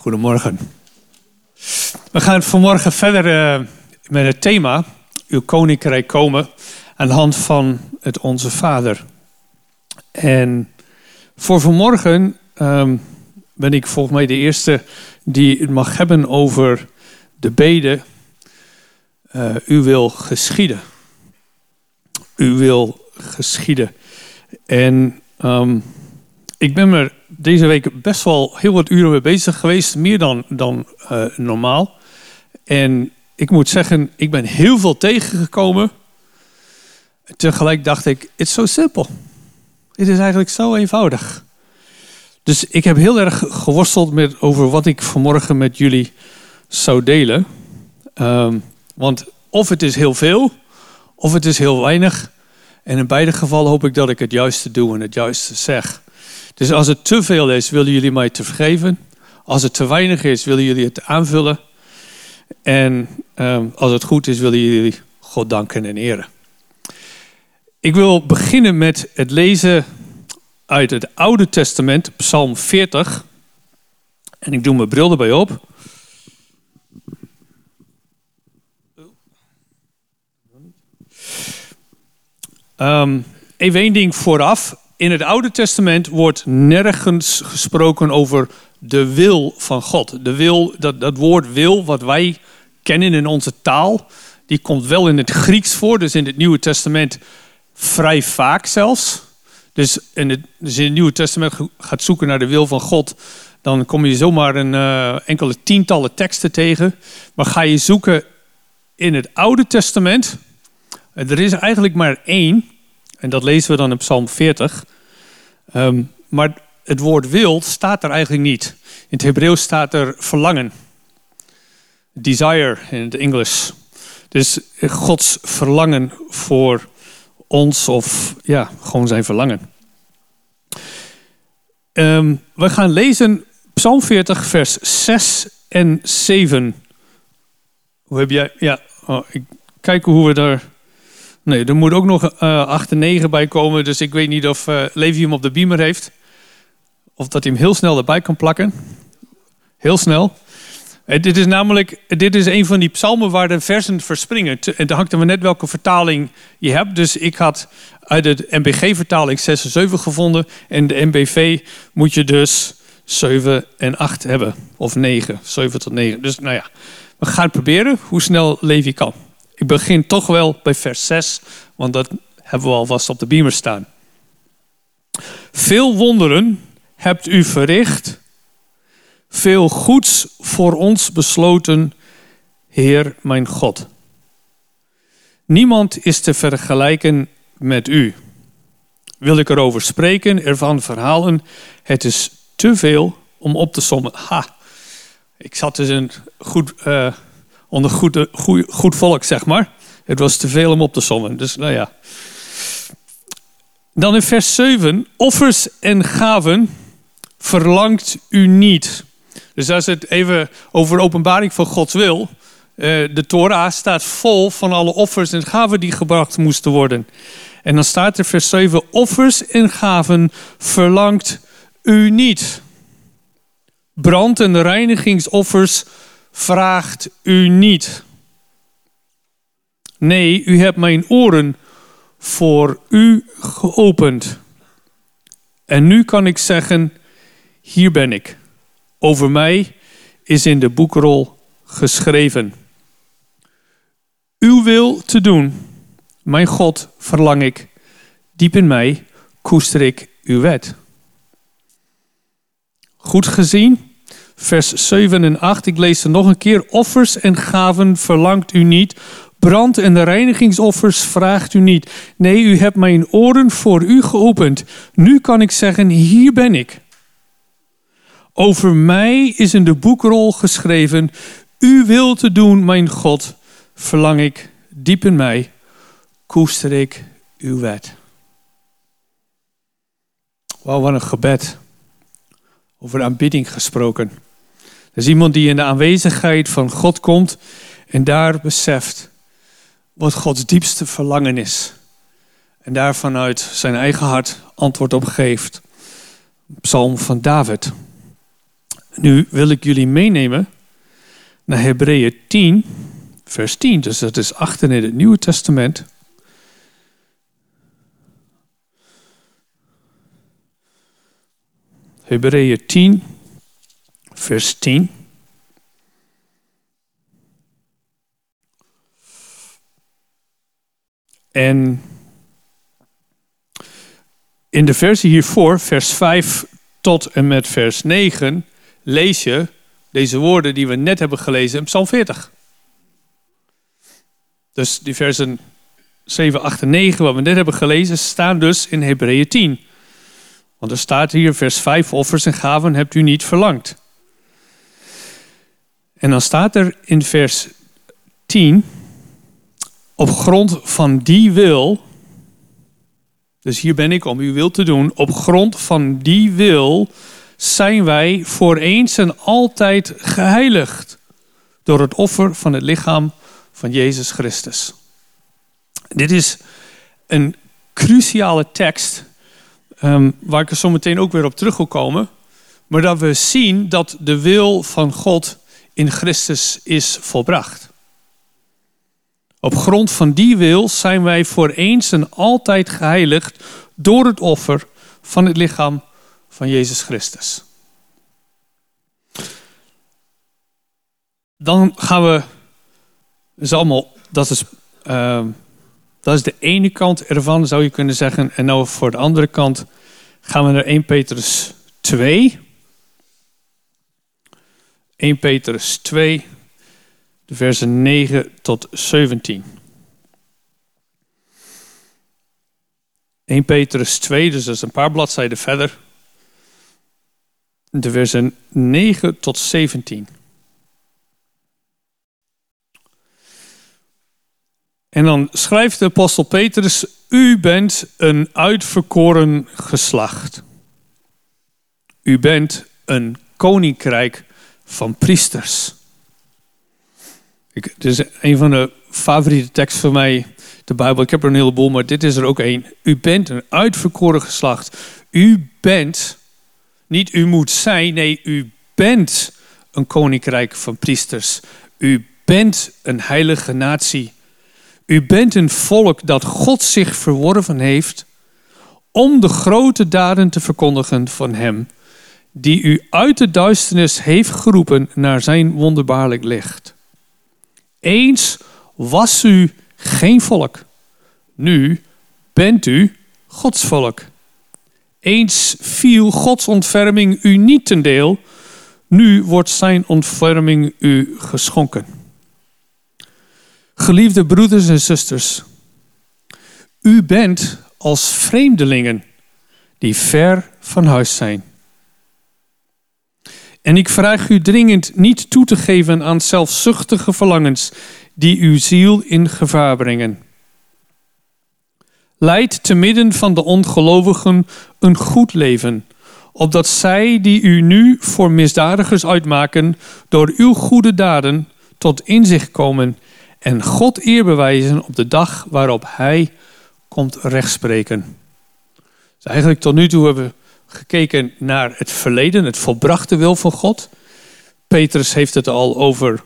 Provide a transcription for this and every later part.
Goedemorgen. We gaan vanmorgen verder uh, met het thema Uw Koninkrijk komen aan de hand van het Onze Vader. En voor vanmorgen um, ben ik volgens mij de eerste die het mag hebben over de bede. Uh, u wil geschieden. U wil geschieden. En um, ik ben er deze week best wel heel wat uren mee bezig geweest. Meer dan, dan uh, normaal. En ik moet zeggen, ik ben heel veel tegengekomen. Tegelijk dacht ik, het is zo simpel. Het is eigenlijk zo eenvoudig. Dus ik heb heel erg geworsteld met over wat ik vanmorgen met jullie zou delen. Um, want of het is heel veel, of het is heel weinig. En in beide gevallen hoop ik dat ik het juiste doe en het juiste zeg. Dus als het te veel is, willen jullie mij te vergeven. Als het te weinig is, willen jullie het aanvullen. En um, als het goed is, willen jullie God danken en eren. Ik wil beginnen met het lezen uit het Oude Testament, Psalm 40. En ik doe mijn bril erbij op. Um, even één ding vooraf. In het Oude Testament wordt nergens gesproken over de wil van God. De wil, dat, dat woord wil, wat wij kennen in onze taal, die komt wel in het Grieks voor. Dus in het Nieuwe Testament vrij vaak zelfs. Dus in het, dus in het Nieuwe Testament gaat zoeken naar de wil van God, dan kom je zomaar een uh, enkele tientallen teksten tegen. Maar ga je zoeken in het Oude Testament, er is eigenlijk maar één, en dat lezen we dan in Psalm 40. Um, ehm, maar het woord wil staat er eigenlijk niet. In het Hebreeuws staat er verlangen. Desire in het Engels. Dus Gods verlangen voor ons of ja, gewoon zijn verlangen. Um, we gaan lezen Psalm 40, vers 6 en 7. Hoe heb jij? Ja, oh, ik kijk hoe we daar. Nee, er moet ook nog uh, 8 en 9 bij komen. Dus ik weet niet of uh, Levi hem op de beamer heeft. Of dat hij hem heel snel erbij kan plakken. Heel snel. Eh, dit is namelijk dit is een van die psalmen waar de versen verspringen. En dan hangt er maar net welke vertaling je hebt. Dus ik had uit de MBG-vertaling 6 en 7 gevonden. En de MBV moet je dus 7 en 8 hebben. Of 9, 7 tot 9. Dus nou ja, we gaan proberen hoe snel Levi kan. Ik begin toch wel bij vers 6, want dat hebben we alvast op de beamer staan. Veel wonderen hebt u verricht veel goeds voor ons besloten, Heer mijn God. Niemand is te vergelijken met u. Wil ik erover spreken, ervan verhalen, het is te veel om op te sommen. Ha, ik zat dus in goed, uh, onder goed, goed, goed volk, zeg maar. Het was te veel om op te sommen. Dus nou ja. Dan in vers 7. Offers en gaven verlangt u niet. Dus als het even over openbaring van Gods wil. Eh, de Torah staat vol van alle offers en gaven die gebracht moesten worden. En dan staat er vers 7, offers en gaven verlangt u niet. Brand- en reinigingsoffers vraagt u niet. Nee, u hebt mijn oren voor u geopend. En nu kan ik zeggen, hier ben ik over mij is in de boekrol geschreven. Uw wil te doen, mijn God, verlang ik. Diep in mij koester ik uw wet. Goed gezien, vers 7 en 8, ik lees er nog een keer. Offers en gaven verlangt u niet. Brand- en reinigingsoffers vraagt u niet. Nee, u hebt mijn oren voor u geopend. Nu kan ik zeggen, hier ben ik. Over mij is in de boekrol geschreven: U wil te doen, mijn God, verlang ik diep in mij, koester ik uw wet. Wauw, wat een gebed. Over aanbidding gesproken. Er is iemand die in de aanwezigheid van God komt en daar beseft wat Gods diepste verlangen is. En daar vanuit zijn eigen hart antwoord op geeft. Psalm van David. Nu wil ik jullie meenemen naar Hebreeën 10, vers 10. Dus dat is achter in het Nieuwe Testament. Hebreeën 10, vers 10. En in de versie hiervoor, vers 5 tot en met vers 9, lees je deze woorden die we net hebben gelezen in Psalm 40. Dus die versen 7, 8 en 9, wat we net hebben gelezen, staan dus in Hebreeën 10. Want er staat hier, vers 5, offers en gaven hebt u niet verlangd. En dan staat er in vers 10, op grond van die wil, dus hier ben ik om uw wil te doen, op grond van die wil zijn wij voor eens en altijd geheiligd door het offer van het lichaam van Jezus Christus. Dit is een cruciale tekst um, waar ik er zo meteen ook weer op terug wil komen. Maar dat we zien dat de wil van God in Christus is volbracht. Op grond van die wil zijn wij voor eens en altijd geheiligd door het offer van het lichaam van Jezus Christus. Dan gaan we, is allemaal, dat is, uh, dat is de ene kant ervan, zou je kunnen zeggen. En nou voor de andere kant gaan we naar 1 Petrus 2. 1 Petrus 2, de versen 9 tot 17. 1 Petrus 2, dus dat is een paar bladzijden verder. De versen 9 tot 17. En dan schrijft de apostel Petrus: U bent een uitverkoren geslacht. U bent een koninkrijk van priesters. Ik, dit is een van de favoriete teksten van mij, de Bijbel. Ik heb er een heleboel, maar dit is er ook één. U bent een uitverkoren geslacht. U bent, niet u moet zijn, nee, u bent een koninkrijk van priesters. U bent een heilige natie. U bent een volk dat God zich verworven heeft om de grote daden te verkondigen van Hem, die u uit de duisternis heeft geroepen naar Zijn wonderbaarlijk licht. Eens was u geen volk, nu bent u Gods volk. Eens viel Gods ontferming u niet ten deel, nu wordt Zijn ontferming u geschonken. Geliefde broeders en zusters, u bent als vreemdelingen die ver van huis zijn. En ik vraag u dringend niet toe te geven aan zelfzuchtige verlangens die uw ziel in gevaar brengen. Leid te midden van de ongelovigen een goed leven, opdat zij die u nu voor misdadigers uitmaken, door uw goede daden tot inzicht komen en God eer bewijzen op de dag waarop Hij komt rechtspreken. Dus eigenlijk tot nu toe hebben we gekeken naar het verleden, het volbrachte wil van God. Petrus heeft het al over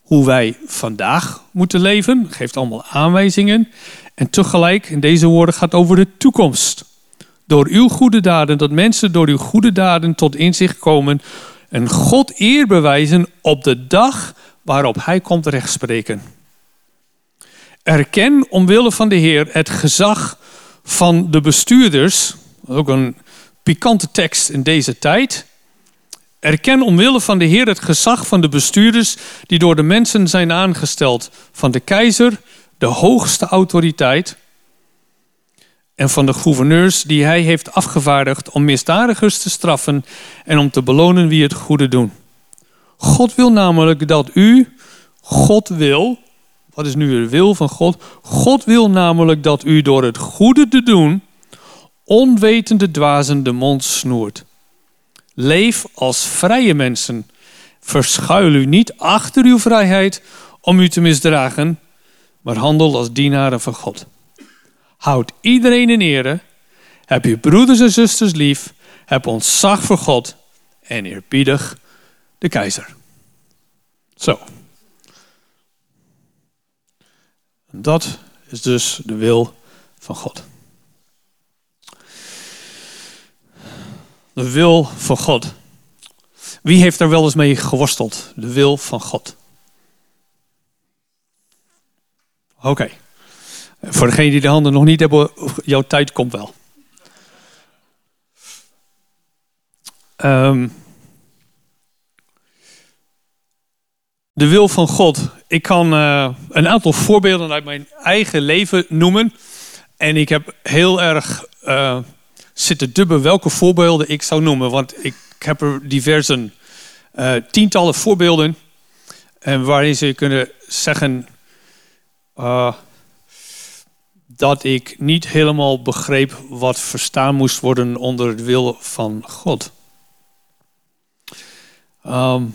hoe wij vandaag moeten leven, geeft allemaal aanwijzingen. En tegelijk, in deze woorden, gaat over de toekomst. Door uw goede daden, dat mensen door uw goede daden tot inzicht komen en God eer bewijzen op de dag waarop hij komt rechtspreken. Erken omwille van de Heer het gezag van de bestuurders, ook een pikante tekst in deze tijd. Erken omwille van de Heer het gezag van de bestuurders die door de mensen zijn aangesteld, van de keizer, de hoogste autoriteit, en van de gouverneurs die hij heeft afgevaardigd om misdadigers te straffen en om te belonen wie het goede doen. God wil namelijk dat u, God wil, wat is nu de wil van God? God wil namelijk dat u door het goede te doen onwetende dwazen de mond snoert. Leef als vrije mensen. Verschuil u niet achter uw vrijheid om u te misdragen, maar handel als dienaren van God. Houd iedereen in ere. Heb je broeders en zusters lief. Heb ontzag voor God en eerbiedig de keizer. Zo. Dat is dus de wil van God. De wil van God. Wie heeft daar wel eens mee geworsteld? De wil van God. Oké. Voor degenen die de handen nog niet hebben, jouw tijd komt wel. Um, de wil van God. Ik kan uh, een aantal voorbeelden uit mijn eigen leven noemen. En ik heb heel erg uh, zitten dubben welke voorbeelden ik zou noemen. Want ik heb er diverse uh, tientallen voorbeelden. En waarin ze kunnen zeggen dat ik niet helemaal begreep wat verstaan moest worden onder het wil van God. Um,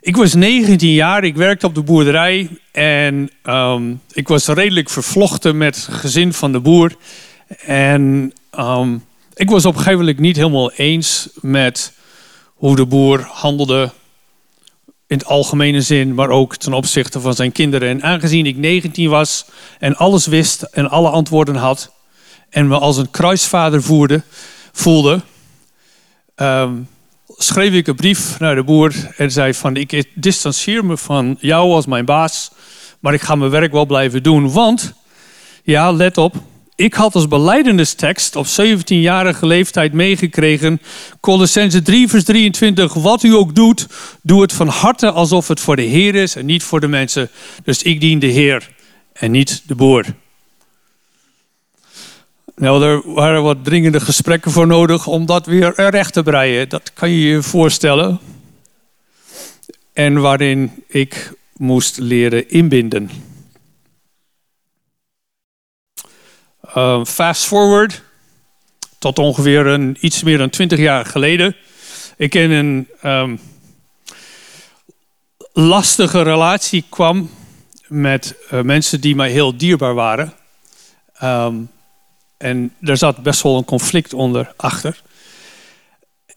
ik was 19 jaar, ik werkte op de boerderij en um, ik was redelijk vervlochten met het gezin van de boer. En um, ik was op een gegeven moment niet helemaal eens met hoe de boer handelde in het algemene zin, maar ook ten opzichte van zijn kinderen. En aangezien ik 19 was en alles wist en alle antwoorden had en me als een kruisvader voerde, voelde, um, schreef ik een brief naar de boer en zei van ik distancieer me van jou als mijn baas, maar ik ga mijn werk wel blijven doen. Want, ja, let op, ik had als beleidenistekst op 17-jarige leeftijd meegekregen, Colossense 3 vers 23, wat u ook doet, doe het van harte alsof het voor de Heer is en niet voor de mensen. Dus ik dien de Heer en niet de boer. Nou, er waren wat dringende gesprekken voor nodig om dat weer recht te breien. Dat kan je je voorstellen. En waarin ik moest leren inbinden. Uh, fast forward tot ongeveer een, iets meer dan twintig jaar geleden. Ik in een um, lastige relatie kwam met uh, mensen die mij heel dierbaar waren. Um, en daar zat best wel een conflict onder achter.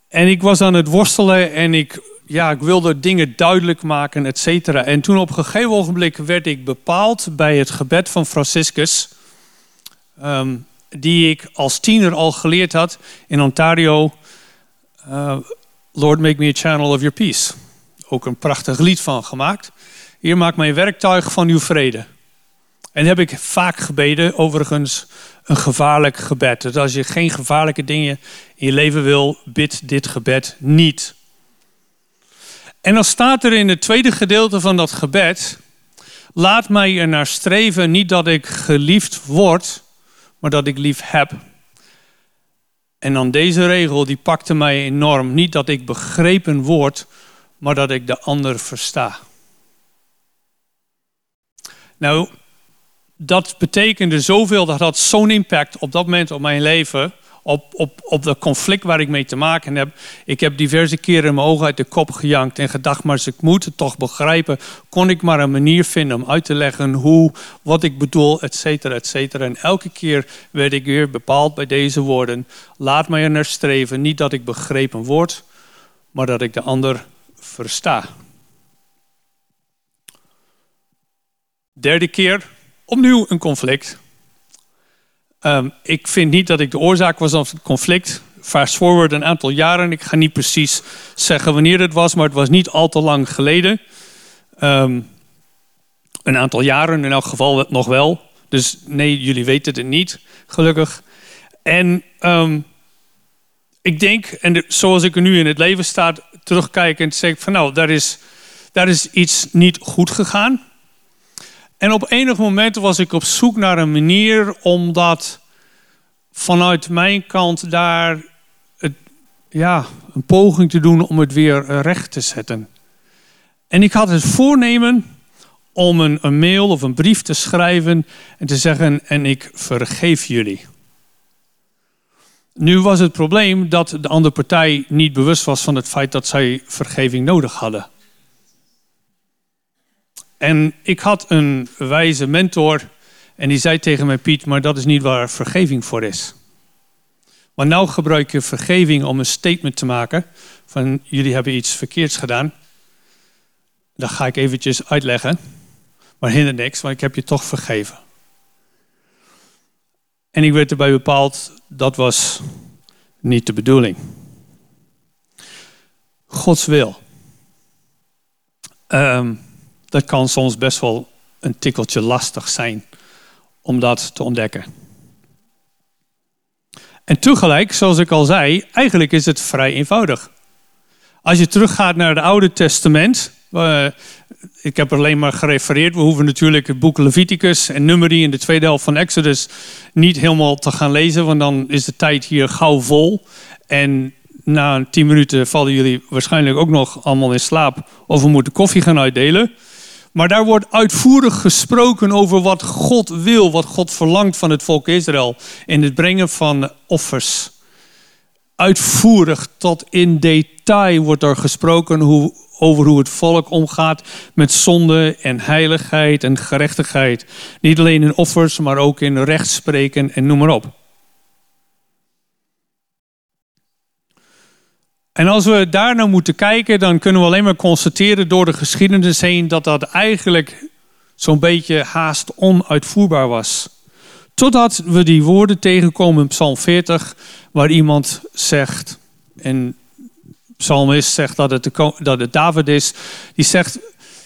En ik was aan het worstelen en ik, ja, ik wilde dingen duidelijk maken, et cetera. En toen op een gegeven ogenblik werd ik bepaald bij het gebed van Franciscus. Um, die ik als tiener al geleerd had in Ontario. Uh, Lord, make me a channel of your peace. Ook een prachtig lied van gemaakt. Hier maak mij werktuig van uw vrede. En heb ik vaak gebeden, overigens een gevaarlijk gebed. Dus als je geen gevaarlijke dingen in je leven wil, bid dit gebed niet. En dan staat er in het tweede gedeelte van dat gebed: Laat mij er naar streven, niet dat ik geliefd word, dat ik lief heb. En dan deze regel, die pakte mij enorm. Niet dat ik begrepen word, maar dat ik de ander versta. Nou, dat betekende zoveel, dat had zo'n impact op dat moment op mijn leven. Op, op, op dat conflict waar ik mee te maken heb. Ik heb diverse keren mijn ogen uit de kop gejankt en gedacht, maar ik moet het toch begrijpen. Kon ik maar een manier vinden om uit te leggen hoe, wat ik bedoel, et cetera, et cetera. En elke keer werd ik weer bepaald bij deze woorden. Laat mij er naar streven, niet dat ik begrepen word, maar dat ik de ander versta. Derde keer, Opnieuw een conflict. Um, ik vind niet dat ik de oorzaak was van het conflict. Fast forward een aantal jaren. Ik ga niet precies zeggen wanneer het was, maar het was niet al te lang geleden. Um, een aantal jaren in elk geval nog wel. Dus nee, jullie weten het niet, gelukkig. En um, ik denk, en zoals ik er nu in het leven sta, terugkijkend, zeg ik van nou, daar is, daar is iets niet goed gegaan. En op enig moment was ik op zoek naar een manier om dat vanuit mijn kant daar het, ja, een poging te doen om het weer recht te zetten. En ik had het voornemen om een, een mail of een brief te schrijven en te zeggen: En ik vergeef jullie. Nu was het probleem dat de andere partij niet bewust was van het feit dat zij vergeving nodig hadden. En ik had een wijze mentor en die zei tegen mij, Piet, maar dat is niet waar vergeving voor is. Maar nou gebruik je vergeving om een statement te maken van jullie hebben iets verkeerds gedaan. Dat ga ik eventjes uitleggen. Maar hinder niks, want ik heb je toch vergeven. En ik werd erbij bepaald, dat was niet de bedoeling. Gods wil. Ehm, dat kan soms best wel een tikkeltje lastig zijn om dat te ontdekken. En tegelijk, zoals ik al zei, eigenlijk is het vrij eenvoudig. Als je teruggaat naar het Oude Testament, uh, ik heb alleen maar gerefereerd. We hoeven natuurlijk het boek Leviticus en Numeri in de tweede helft van Exodus niet helemaal te gaan lezen, want dan is de tijd hier gauw vol. En na tien minuten vallen jullie waarschijnlijk ook nog allemaal in slaap of we moeten koffie gaan uitdelen. Maar daar wordt uitvoerig gesproken over wat God wil, wat God verlangt van het volk Israël in het brengen van offers. Uitvoerig tot in detail wordt er gesproken hoe, over hoe het volk omgaat met zonde en heiligheid en gerechtigheid. Niet alleen in offers, maar ook in rechtspreken en noem maar op. En als we daar nou moeten kijken, dan kunnen we alleen maar constateren door de geschiedenis heen dat dat eigenlijk zo'n beetje haast onuitvoerbaar was. Totdat we die woorden tegenkomen in Psalm 40, waar iemand zegt, en psalmist zegt dat het, dat het David is, die zegt,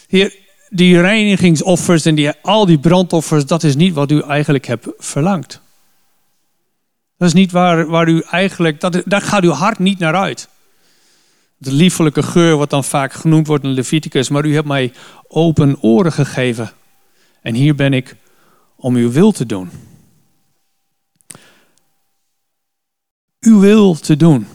heer, die reinigingsoffers en die, al die brandoffers, dat is niet wat u eigenlijk hebt verlangd. Dat is niet waar, waar u eigenlijk, dat, daar gaat uw hart niet naar uit de liefelijke geur, wat dan vaak genoemd wordt in Leviticus. Maar u hebt mij open oren gegeven. En hier ben ik om uw wil te doen. Uw wil te doen.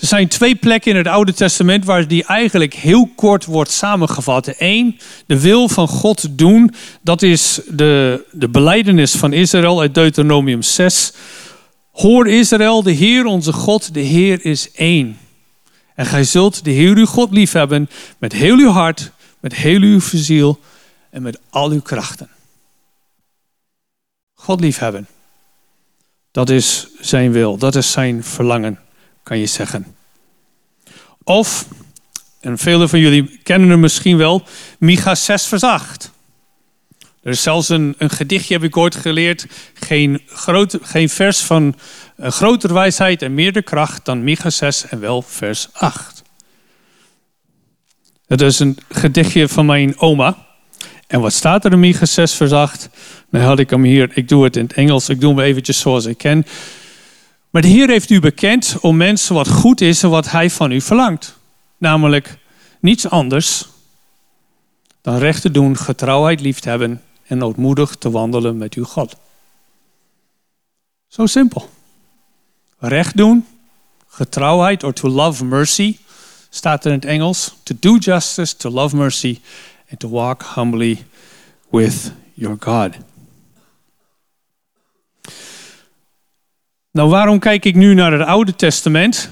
Er zijn twee plekken in het Oude Testament waar die eigenlijk heel kort wordt samengevat. Eén, de wil van God doen. Dat is de, de beleidenis van Israël uit Deuteronomium 6. Hoor Israël, de Heer onze God, de Heer is één. En gij zult de Heer uw God liefhebben met heel uw hart, met heel uw ziel en met al uw krachten. God liefhebben. Dat is zijn wil, dat is zijn verlangen, kan je zeggen. Of, en velen van jullie kennen hem misschien wel, Micha 6 vers 8. Er is zelfs een, een gedichtje, heb ik ooit geleerd. Geen, geen vers van grotere wijsheid en meerder kracht dan Micha 6 en wel vers 8. Het is een gedichtje van mijn oma. En wat staat er in Micha 6 vers 8? Nou had ik hem hier, ik doe het in het Engels, ik doe hem eventjes zoals ik ken. Maar de Heer heeft u bekend om mensen wat goed is en wat Hij van u verlangt. Namelijk niets anders dan recht te doen, getrouwheid lief te hebben en noodmoedig te wandelen met uw God. Zo simpel. Recht doen, getrouwheid, or to love mercy, staat er in het Engels. To do justice, to love mercy, and to walk humbly with your God. Nou, waarom kijk ik nu naar het Oude Testament?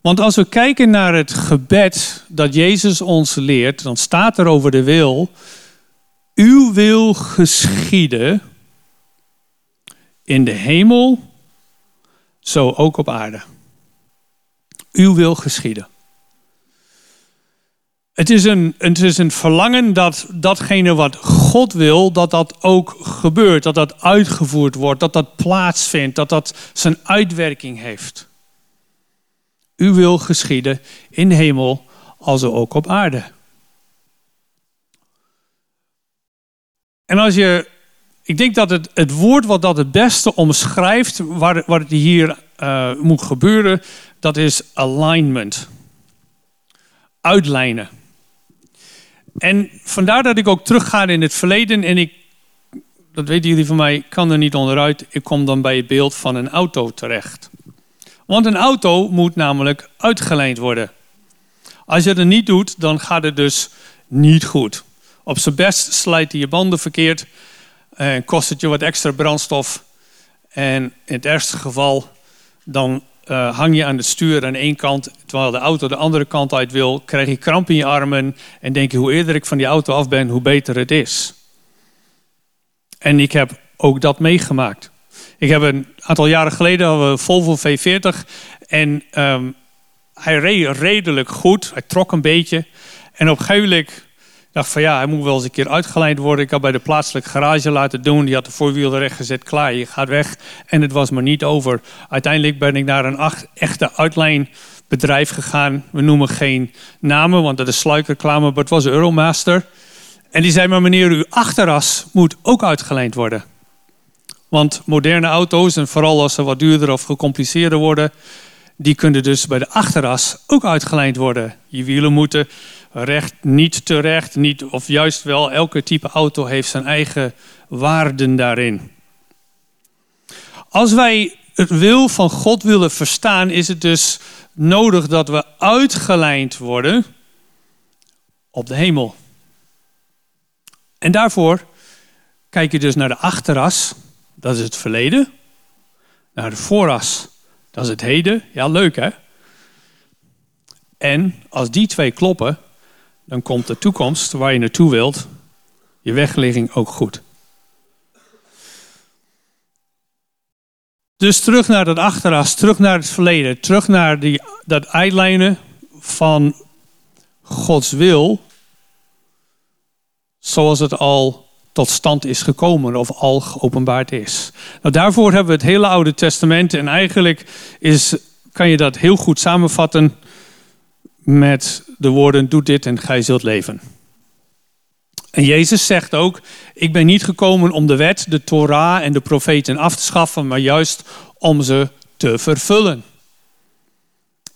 Want als we kijken naar het gebed dat Jezus ons leert, dan staat er over de wil uw wil geschieden in de hemel, zo ook op aarde. Uw wil geschieden. Het is, een, het is een verlangen dat datgene wat God wil, dat dat ook gebeurt, dat dat uitgevoerd wordt, dat dat plaatsvindt, dat dat zijn uitwerking heeft. U wil geschieden in hemel, als ook op aarde. En als je, ik denk dat het, het woord wat dat het beste omschrijft, waar, het hier uh, moet gebeuren, dat is alignment. Uitlijnen. En vandaar dat ik ook terugga in het verleden en ik, dat weten jullie van mij, kan er niet onderuit. Ik kom dan bij het beeld van een auto terecht. Want een auto moet namelijk uitgelijnd worden. Als je dat niet doet, dan gaat het dus niet goed. Op zijn best slijt hij je banden verkeerd en kost het je wat extra brandstof. En in het ergste geval, dan uh, hang je aan het stuur aan één kant, terwijl de auto de andere kant uit wil, krijg je kramp in je armen en denk je hoe eerder ik van die auto af ben, hoe beter het is. En ik heb ook dat meegemaakt. Ik heb een aantal jaren geleden een Volvo V40 en um, hij reed redelijk goed. Hij trok een beetje. En op een gegeven moment dacht van ja, hij moet wel eens een keer uitgeleid worden. Ik had bij de plaatselijke garage laten doen. Die had de voorwiel recht gezet. Klaar, je gaat weg. En het was maar niet over. Uiteindelijk ben ik naar een echte uitlijnbedrijf gegaan. We noemen geen namen, want dat is sluikreclame. Maar het was Euromaster. En die zei maar meneer, uw achteras moet ook uitgeleend worden. Want moderne auto's, en vooral als ze wat duurder of gecompliceerder worden, die kunnen dus bij de achteras ook uitgelijnd worden. Je wielen moeten recht, niet terecht, niet, of juist wel. Elke type auto heeft zijn eigen waarden daarin. Als wij het wil van God willen verstaan, is het dus nodig dat we uitgelijnd worden op de hemel. En daarvoor kijk je dus naar de achteras, dat is het verleden, naar de vooras, dat is het heden. Ja, leuk hè? En als die twee kloppen, dan komt de toekomst waar je naartoe wilt, je wegligging ook goed. Dus terug naar dat achteras, terug naar het verleden, terug naar die, dat uitlijnen van Gods wil, zoals het al tot stand is gekomen of al geopenbaard is. Nou, daarvoor hebben we het hele Oude Testament en eigenlijk is, kan je dat heel goed samenvatten met de woorden: Doe dit en gij zult leven. En Jezus zegt ook: Ik ben niet gekomen om de wet, de Torah en de profeten af te schaffen, maar juist om ze te vervullen.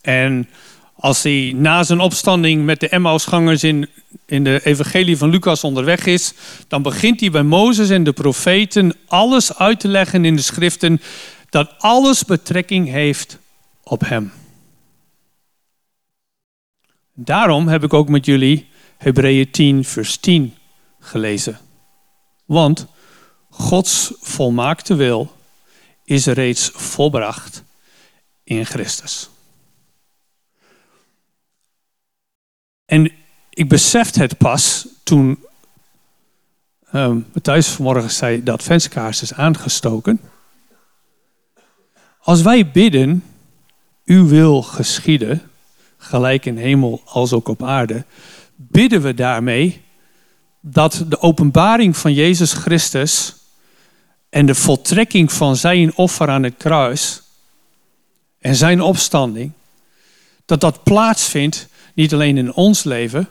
En als hij na zijn opstanding met de Emmausgangers in, in de evangelie van Lucas onderweg is, dan begint hij bij Mozes en de profeten alles uit te leggen in de schriften dat alles betrekking heeft op hem. Daarom heb ik ook met jullie Hebreeën 10, vers 10 gelezen. Want Gods volmaakte wil is reeds volbracht in Christus. En ik besefte het pas toen um, Matthijs vanmorgen zei dat adventskaars is aangestoken. Als wij bidden, uw wil geschieden, gelijk in hemel als ook op aarde, bidden we daarmee dat de openbaring van Jezus Christus en de voltrekking van zijn offer aan het kruis en zijn opstanding, dat dat plaatsvindt niet alleen in ons leven,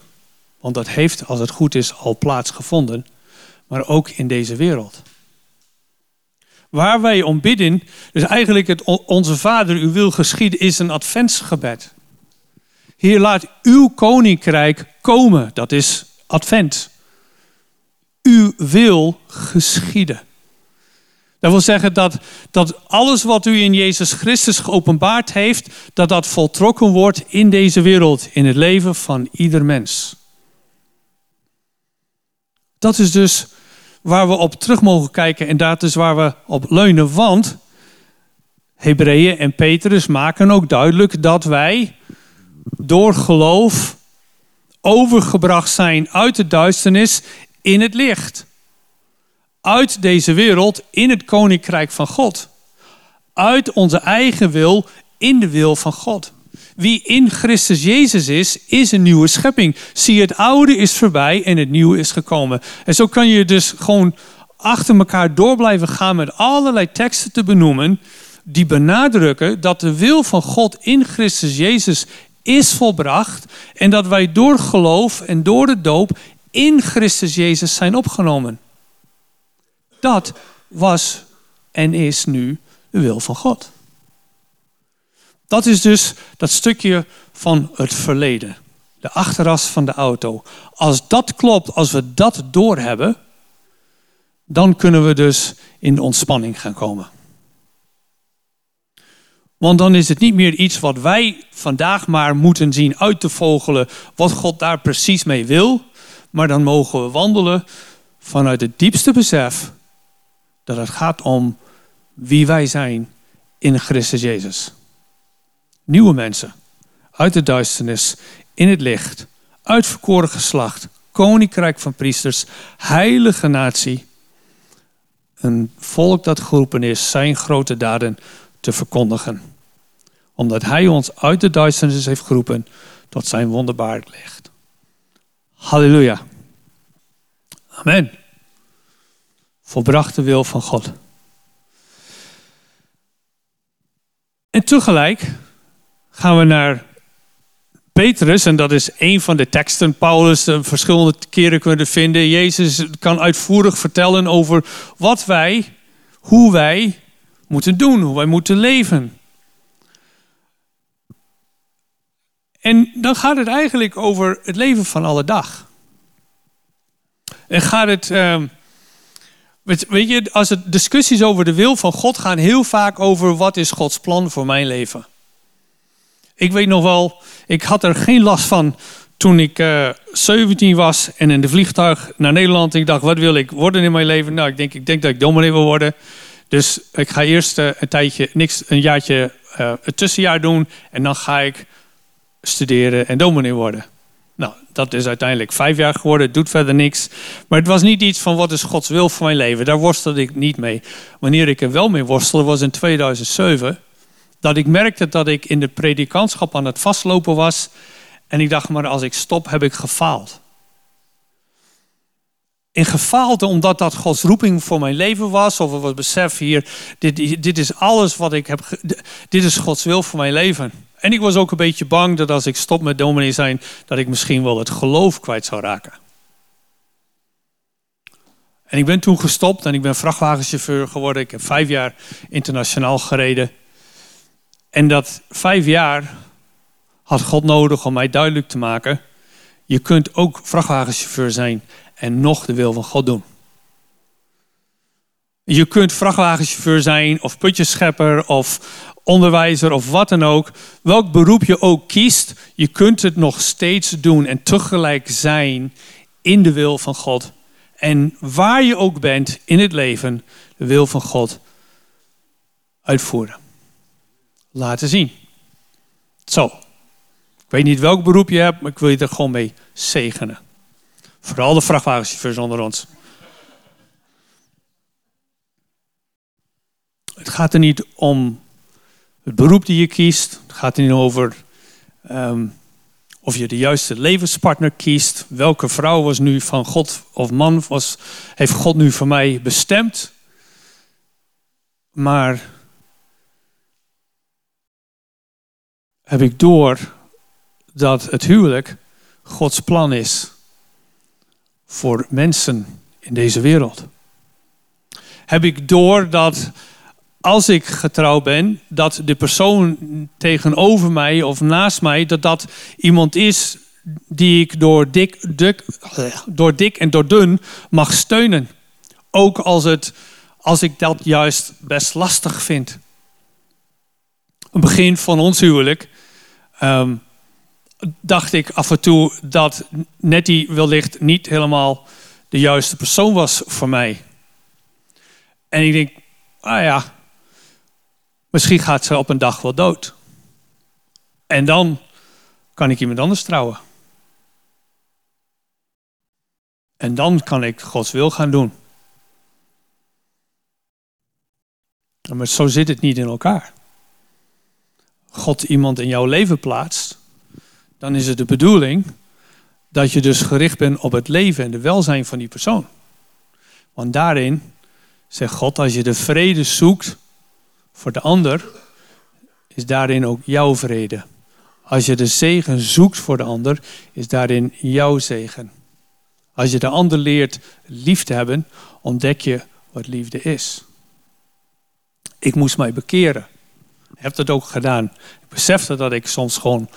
want dat heeft, als het goed is, al plaatsgevonden, maar ook in deze wereld. Waar wij om bidden, dus eigenlijk het Onze Vader, uw wil geschieden, is een adventsgebed. Heer, laat uw koninkrijk komen. Dat is advent. Uw wil geschieden. Dat wil zeggen dat, dat alles wat u in Jezus Christus geopenbaard heeft, dat dat voltrokken wordt in deze wereld, in het leven van ieder mens. Dat is dus waar we op terug mogen kijken en dat is waar we op leunen, want Hebreeën en Petrus maken ook duidelijk dat wij door geloof overgebracht zijn uit de duisternis in het licht uit deze wereld in het koninkrijk van God. Uit onze eigen wil in de wil van God. Wie in Christus Jezus is, is een nieuwe schepping. Zie, het oude is voorbij en het nieuwe is gekomen. En zo kan je dus gewoon achter elkaar door blijven gaan met allerlei teksten te benoemen. Die benadrukken dat de wil van God in Christus Jezus is volbracht. En dat wij door geloof en door de doop in Christus Jezus zijn opgenomen. Dat was en is nu de wil van God. Dat is dus dat stukje van het verleden. De achteras van de auto. Als dat klopt, als we dat doorhebben, dan kunnen we dus in ontspanning gaan komen. Want dan is het niet meer iets wat wij vandaag maar moeten zien uit te vogelen, wat God daar precies mee wil. Maar dan mogen we wandelen vanuit het diepste besef dat het gaat om wie wij zijn in Christus Jezus. Nieuwe mensen, uit de duisternis, in het licht, uitverkoren geslacht, koninkrijk van priesters, heilige natie, een volk dat geroepen is zijn grote daden te verkondigen. Omdat hij ons uit de duisternis heeft geroepen tot zijn wonderbaar licht. Halleluja. Amen. Volbrachte wil van God. En tegelijk gaan we naar Petrus, en dat is een van de teksten. Paulus uh, verschillende keren kunnen vinden. Jezus kan uitvoerig vertellen over wat wij, hoe wij moeten doen, hoe wij moeten leven. En dan gaat het eigenlijk over het leven van alle dag. En gaat het. Uh, weet je, als het discussies over de wil van God gaan, heel vaak over wat is Gods plan voor mijn leven. Ik weet nog wel, ik had er geen last van toen ik uh, eh, 17 was en in de vliegtuig naar Nederland. Ik dacht, wat wil ik worden in mijn leven? Nou, ik denk, ik denk dat ik dominee wil worden. Dus ik ga eerst uh, een tijdje, niks, een jaartje, uh, een tussenjaar doen. En dan ga ik studeren en dominee worden. Nou, dat is uiteindelijk vijf jaar geworden, doet verder niks. Maar het was niet iets van wat is Gods wil voor mijn leven. Daar worstelde ik niet mee. Wanneer ik er wel mee worstelde was in 2007 dat ik merkte dat ik in de predikantschap aan het vastlopen was. En ik dacht, maar als ik stop, heb ik gefaald. In gefaald omdat dat Gods roeping voor mijn leven was. Of het besef hier, dit, dit is alles wat ik heb. Dit is Gods wil voor mijn leven. En ik was ook een beetje bang dat als ik stop met dominee zijn, dat ik misschien wel het geloof kwijt zou raken. En ik ben toen gestopt en ik ben vrachtwagenchauffeur geworden. Ik heb vijf jaar internationaal gereden. En dat vijf jaar had God nodig om mij duidelijk te maken: je kunt ook vrachtwagenchauffeur zijn en nog de wil van God doen. Je kunt vrachtwagenchauffeur zijn of putjeschepper of onderwijzer of wat dan ook. Welk beroep je ook kiest, je kunt het nog steeds doen en tegelijk zijn in de wil van God. En waar je ook bent in het leven, de wil van God uitvoeren laten zien. Zo. Ik weet niet welk beroep je hebt, maar ik wil je er gewoon mee zegenen. Vooral de vrachtwagenchauffeurs onder ons. Het gaat er niet om het beroep die je kiest. Het gaat niet over ehm, of je de juiste levenspartner kiest. Welke vrouw was nu van God of man was, heeft God nu voor mij bestemd. Maar heb ik door dat het huwelijk Gods plan is voor mensen in deze wereld. Heb ik door dat als ik getrouwd ben, dat de persoon tegenover mij of naast mij, dat dat iemand is die ik door dik, dik, door dik en door dun mag steunen. Ook als, het, als ik dat juist best lastig vind. Een begin van ons huwelijk um, dacht ik af en toe dat Nettie wellicht niet helemaal de juiste persoon was voor mij. En ik denk, ah ja, misschien gaat ze op een dag wel dood. En dan kan ik iemand anders trouwen. En dan kan ik Gods wil gaan doen. Maar zo zit het niet in elkaar. God iemand in jouw leven plaatst, dan is het de bedoeling dat je dus gericht bent op het leven en de welzijn van die persoon. Want daarin zegt God, als je de vrede zoekt voor de ander, is daarin ook jouw vrede. Als je de zegen zoekt voor de ander, is daarin jouw zegen. Als je de ander leert lief te hebben, ontdek je wat liefde is. Ik moest mij bekeren heb dat ook gedaan. Ik besefte dat ik soms gewoon.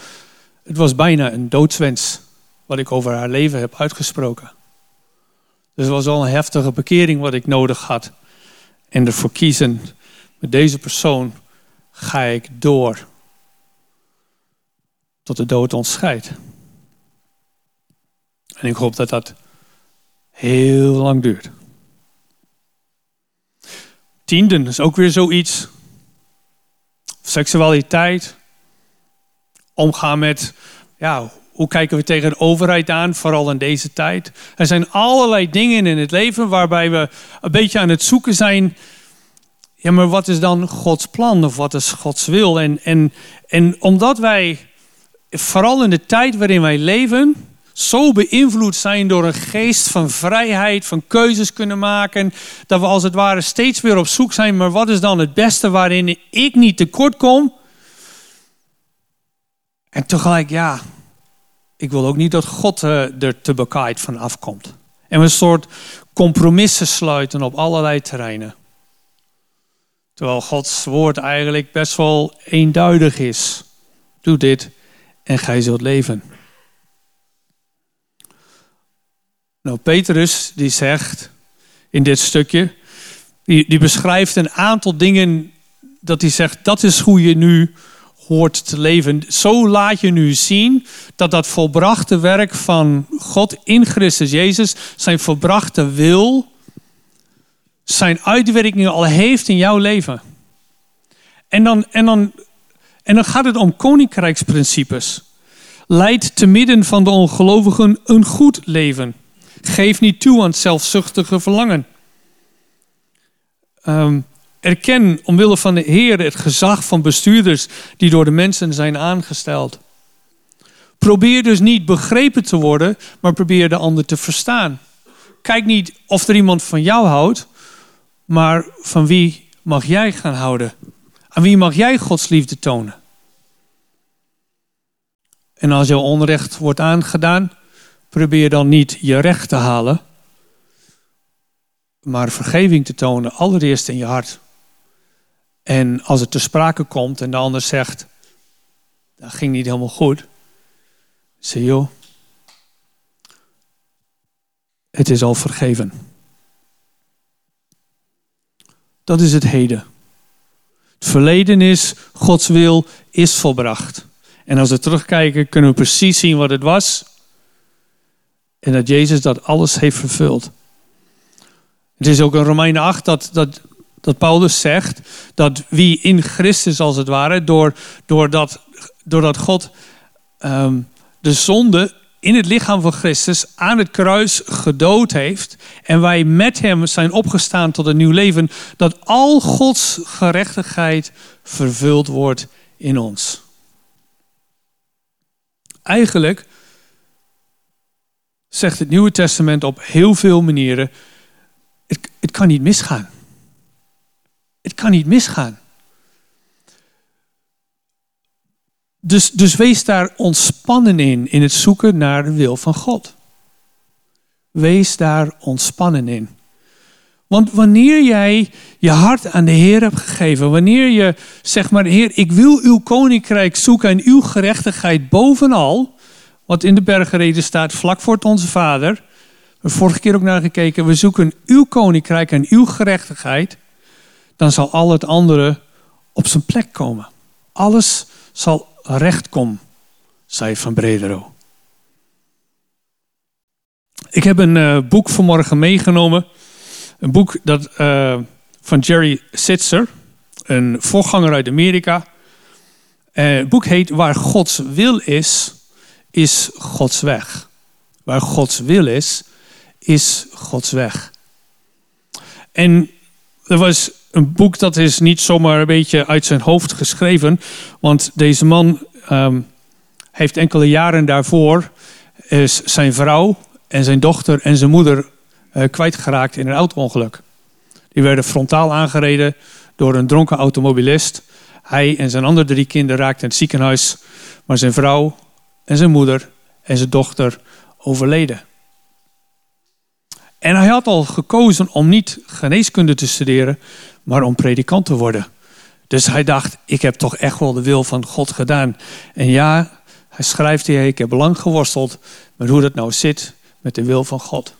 Het was bijna een doodswens wat ik over haar leven heb uitgesproken. Dus het was al een heftige bekering wat ik nodig had. En ervoor kiezen, deze persoon ga ik door. Tot de dood ons scheidt. En ik hoop dat dat heel lang duurt. Tienden is ook weer zoiets seksualiteit, omgaan met ja, Hoe kijken we tegen de overheid aan, vooral in deze tijd? Er zijn allerlei dingen in het leven waarbij we een beetje aan het zoeken zijn. Ja, maar wat is dan Gods plan of wat is Gods wil? En, en, en omdat wij, vooral in de tijd waarin wij leven, zo beïnvloed zijn door een geest van vrijheid, van keuzes kunnen maken, dat we als het ware steeds weer op zoek zijn, maar wat is dan het beste waarin ik niet tekort kom? En tegelijk, ja, ik wil ook niet dat God uh, er te bekaaid van afkomt. En we een soort compromissen sluiten op allerlei terreinen. Terwijl Gods woord eigenlijk best wel eenduidig is. Doe dit en gij zult leven. Nou, Petrus die zegt in dit stukje, die, die beschrijft een aantal dingen dat hij zegt, dat is hoe je nu hoort te leven. Zo laat je nu zien dat dat volbrachte werk van God in Christus Jezus, zijn volbrachte wil, zijn uitwerkingen al heeft in jouw leven. En dan, en dan, en dan gaat het om koninkrijksprincipes. Leid te midden van de ongelovigen een goed leven. Geef niet toe aan zelfzuchtige verlangen. Um, erken omwille van de Heer het gezag van bestuurders die door de mensen zijn aangesteld. Probeer dus niet begrepen te worden, maar probeer de ander te verstaan. Kijk niet of er iemand van jou houdt, maar van wie mag jij gaan houden? Aan wie mag jij Gods liefde tonen? En als jouw onrecht wordt aangedaan, probeer dan niet je recht te halen, maar vergeving te tonen, allereerst in je hart. En als het ter sprake komt en de ander zegt, dat ging niet helemaal goed, zeg joh, het is al vergeven. Dat is het heden. Het verleden is, Gods wil is volbracht. En als we terugkijken, kunnen we precies zien wat het was. En dat Jezus dat alles heeft vervuld. Het is ook in Romeinen 8 dat, dat, dat Paulus zegt dat wie in Christus als het ware, door, doordat, doordat God ehm, de zonde in het lichaam van Christus aan het kruis gedood heeft en wij met hem zijn opgestaan tot een nieuw leven, dat al Gods gerechtigheid vervuld wordt in ons. Eigenlijk zegt het Nieuwe Testament op heel veel manieren, het, het kan niet misgaan. Het kan niet misgaan. Dus, dus wees daar ontspannen in, in het zoeken naar de wil van God. Wees daar ontspannen in. Want wanneer jij je hart aan de Heer hebt gegeven, wanneer je zegt maar, Heer, ik wil uw koninkrijk zoeken en uw gerechtigheid bovenal, wat in de bergreden staat vlak voor onze Vader. We hebben vorige keer ook naar gekeken. We zoeken uw koninkrijk en uw gerechtigheid. Dan zal al het andere op zijn plek komen. Alles zal recht komen, zei Van Bredero. Ik heb een uh, boek vanmorgen meegenomen. Een boek dat, uh, van Jerry Sitzer, een voorganger uit Amerika. Uh, het boek heet Waar Gods wil is, is Gods weg. Waar Gods wil is, is Gods weg. En er was een boek dat is niet zomaar een beetje uit zijn hoofd geschreven. Want deze man um, heeft enkele jaren daarvoor is zijn vrouw en zijn dochter en zijn moeder uh, kwijtgeraakt in een auto-ongeluk. Die werden frontaal aangereden door een dronken automobilist. Hij en zijn andere drie kinderen raakten in het ziekenhuis. Maar zijn vrouw en zijn moeder en zijn dochter overleden. En hij had al gekozen om niet geneeskunde te studeren, maar om predikant te worden. Dus hij dacht, ik heb toch echt wel de wil van God gedaan. En ja, hij schrijft hier, ik heb lang geworsteld met hoe dat nou zit met de wil van God.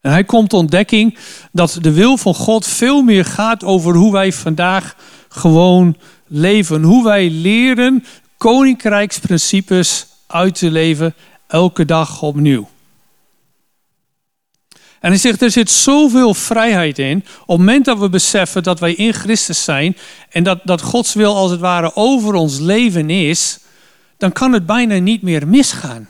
En hij komt tot ontdekking dat de wil van God veel meer gaat over hoe wij vandaag gewoon leven. Hoe wij leren koninkrijksprincipes uit te leven elke dag opnieuw. En hij zegt, er zit zoveel vrijheid in. Op het moment dat we beseffen dat wij in Christus zijn en dat, dat Gods wil als het ware over ons leven is, dan kan het bijna niet meer misgaan.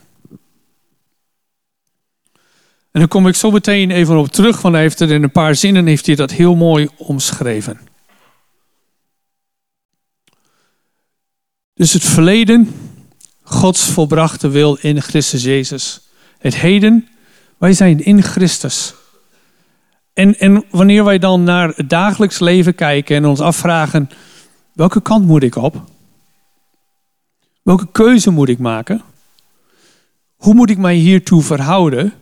En dan kom ik zo meteen even op terug, want hij heeft het in een paar zinnen heeft hij dat heel mooi omschreven. Dus het verleden, Gods volbrachte wil in Christus Jezus. Het heden, wij zijn in Christus. En, en wanneer wij dan naar het dagelijks leven kijken en ons afvragen, welke kant moet ik op? Welke keuze moet ik maken? Hoe moet ik mij hiertoe verhouden?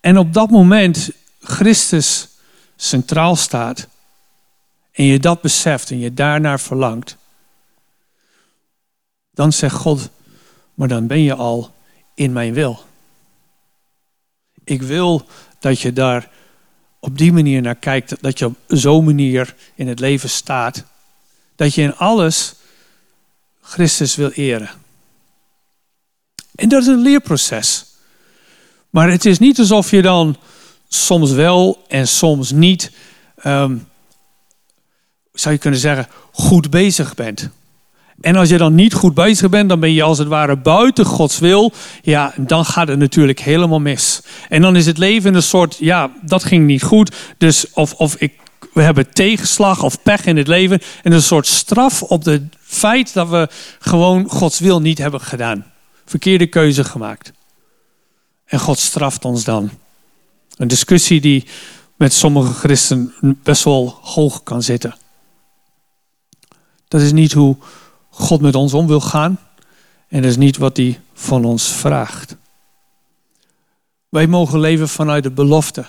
En op dat moment Christus centraal staat en je dat beseft en je daarnaar verlangt, dan zegt God, maar dan ben je al in mijn wil. Ik wil dat je daar op die manier naar kijkt, dat je op zo'n manier in het leven staat, dat je in alles Christus wil eren. En dat is een leerproces. Maar het is niet alsof je dan soms wel en soms niet, ehm, zou je kunnen zeggen, goed bezig bent. En als je dan niet goed bezig bent, dan ben je als het ware buiten Gods wil. Ja, dan gaat het natuurlijk helemaal mis. En dan is het leven een soort, ja, dat ging niet goed. Dus of, of ik, we hebben tegenslag of pech in het leven. En een soort straf op het feit dat we gewoon Gods wil niet hebben gedaan. Verkeerde keuze gemaakt. En God straft ons dan. Een discussie die met sommige christen best wel hoog kan zitten. Dat is niet hoe God met ons om wil gaan. En dat is niet wat hij van ons vraagt. Wij mogen leven vanuit de belofte.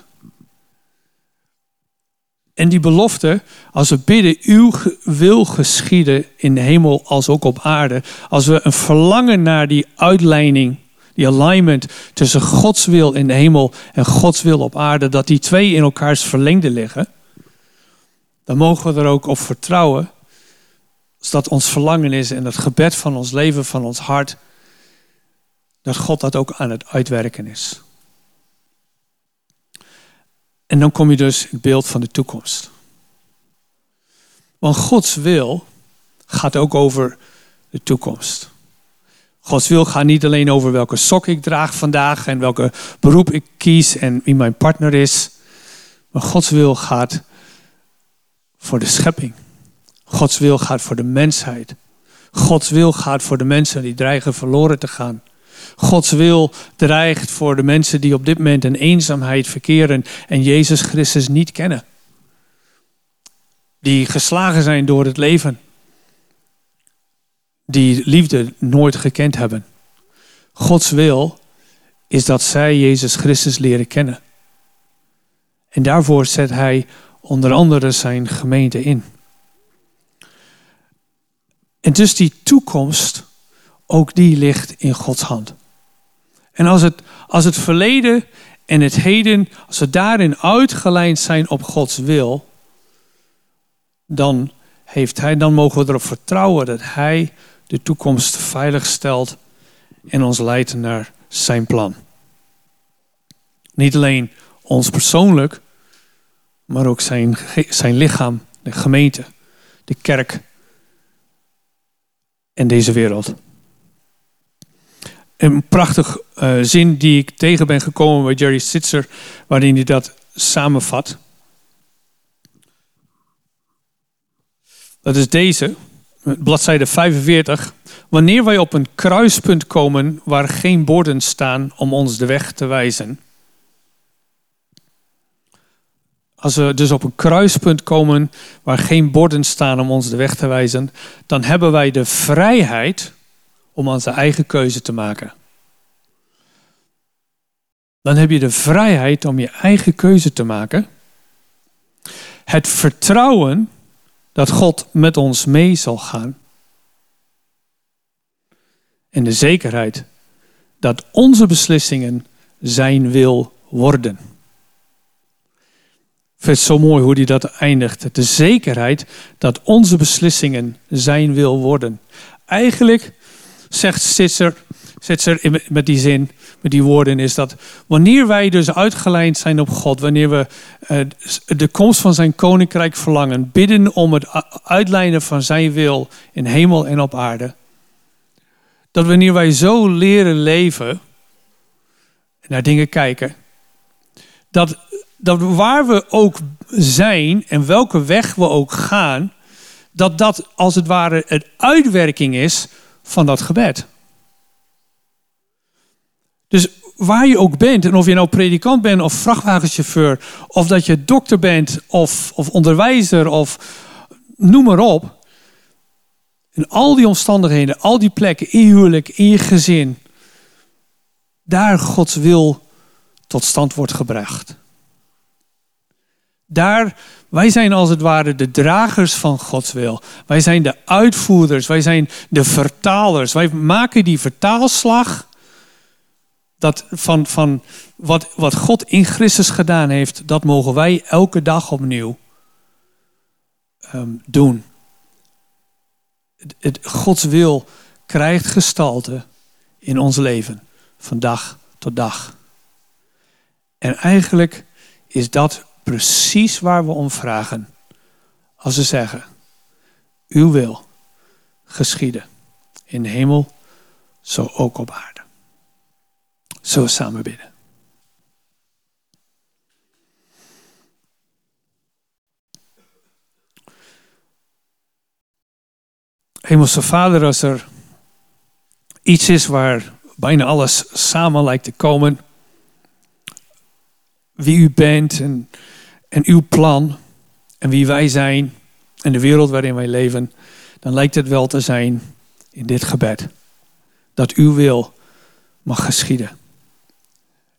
En die belofte, als we bidden, uw wil geschieden in de hemel als ook op aarde. Als we een verlangen naar die uitleiding, die alignment tussen Gods wil in de hemel en Gods wil op aarde, dat die twee in elkaars verlengde liggen, dan mogen we er ook op vertrouwen als dat ons verlangen is en het gebed van ons leven, van ons hart, dat God dat ook aan het uitwerken is. En dan kom je dus in het beeld van de toekomst. Want Gods wil gaat ook over de toekomst. Gods wil gaat niet alleen over welke sok ik draag vandaag en welke beroep ik kies en wie mijn partner is. Maar Gods wil gaat voor de schepping. Gods wil gaat voor de mensheid. Gods wil gaat voor de mensen die dreigen verloren te gaan. Gods wil dreigt voor de mensen die op dit moment in eenzaamheid verkeren en Jezus Christus niet kennen. Die geslagen zijn door het leven. Die liefde nooit gekend hebben. Gods wil is dat zij Jezus Christus leren kennen. En daarvoor zet hij onder andere zijn gemeente in. En dus die toekomst, ook die ligt in Gods hand. En als het, als het verleden en het heden, als we daarin uitgelijnd zijn op Gods wil, dan, heeft hij, dan mogen we erop vertrouwen dat Hij de toekomst veilig stelt en ons leidt naar zijn plan. Niet alleen ons persoonlijk, maar ook zijn, zijn lichaam, de gemeente, de kerk en deze wereld. Een prachtig uh, zin die ik tegen ben gekomen bij Jerry Sitzer, waarin hij dat samenvat. Dat is deze, bladzijde 45. Wanneer wij op een kruispunt komen waar geen borden staan om ons de weg te wijzen. Als we dus op een kruispunt komen waar geen borden staan om ons de weg te wijzen, dan hebben wij de vrijheid om onze eigen keuze te maken. Dan heb je de vrijheid om je eigen keuze te maken. Het vertrouwen dat God met ons mee zal gaan. En de zekerheid dat onze beslissingen zijn wil worden. Vind het zo mooi hoe hij dat eindigt. De zekerheid dat onze beslissingen zijn wil worden. Eigenlijk zegt Sitzer, Sitzer met die zin, met die woorden, is dat wanneer wij dus uitgelijnd zijn op God, wanneer we eh, de komst van zijn koninkrijk verlangen, bidden om het uitlijnen van zijn wil in hemel en op aarde, dat wanneer wij zo leren leven, naar dingen kijken, dat, dat waar we ook zijn en welke weg we ook gaan, dat dat als het ware een uitwerking is van dat gebed. Dus waar je ook bent, en of je nou predikant bent of vrachtwagenchauffeur, of dat je dokter bent of, of onderwijzer of noem maar op. In al die omstandigheden, al die plekken, in je huwelijk, in je gezin, daar Gods wil tot stand wordt gebracht. Daar, wij zijn als het ware de dragers van Gods wil. Wij zijn de uitvoerders, wij zijn de vertalers. Wij maken die vertaalslag dat van, van wat, wat God in Christus gedaan heeft, dat mogen wij elke dag opnieuw um, doen. Het, Gods wil krijgt gestalte in ons leven, van dag tot dag. En eigenlijk is dat precies waar we om vragen. Als we zeggen, uw wil geschieden in de hemel, zo ook op aarde. Zo samen bidden. Hemelse Vader, als er iets is waar bijna alles samen lijkt te komen, wie u bent en, en uw plan en wie wij zijn en de wereld waarin wij leven, dan lijkt het wel te zijn in dit gebed. Dat uw wil mag geschieden.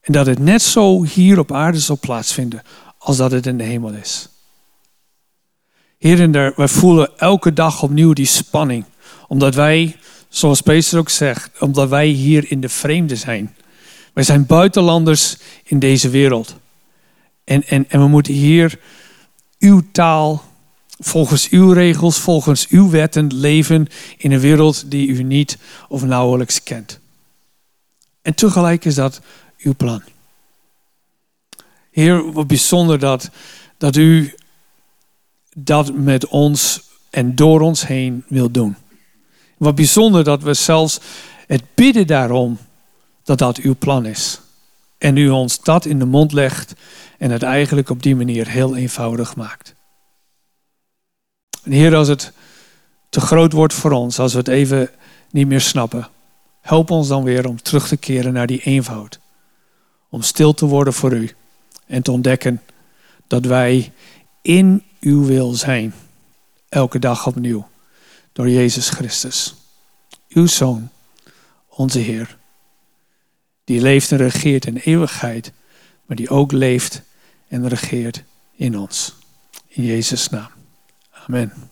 En dat het net zo hier op aarde zal plaatsvinden als dat het in de hemel is. Heer, en wij voelen elke dag opnieuw die spanning. Omdat wij, zoals Peter ook zegt, omdat wij hier in de vreemde zijn. Wij zijn buitenlanders in deze wereld. En, en, en we moeten hier uw taal, volgens uw regels, volgens uw wetten leven in een wereld die u niet of nauwelijks kent. En tegelijk is dat uw plan. Heer, wat bijzonder dat, dat u dat met ons en door ons heen wil doen. Wat bijzonder dat we zelfs het bidden daarom dat dat uw plan is. En u ons dat in de mond legt en het eigenlijk op die manier heel eenvoudig maakt. En Heer, als het te groot wordt voor ons, als we het even niet meer snappen, help ons dan weer om terug te keren naar die eenvoud om stil te worden voor u en te ontdekken dat wij in uw wil zijn, elke dag opnieuw, door Jezus Christus, uw Zoon, onze Heer, die leeft en regeert in eeuwigheid, maar die ook leeft en regeert in ons. In Jezus' naam. Amen.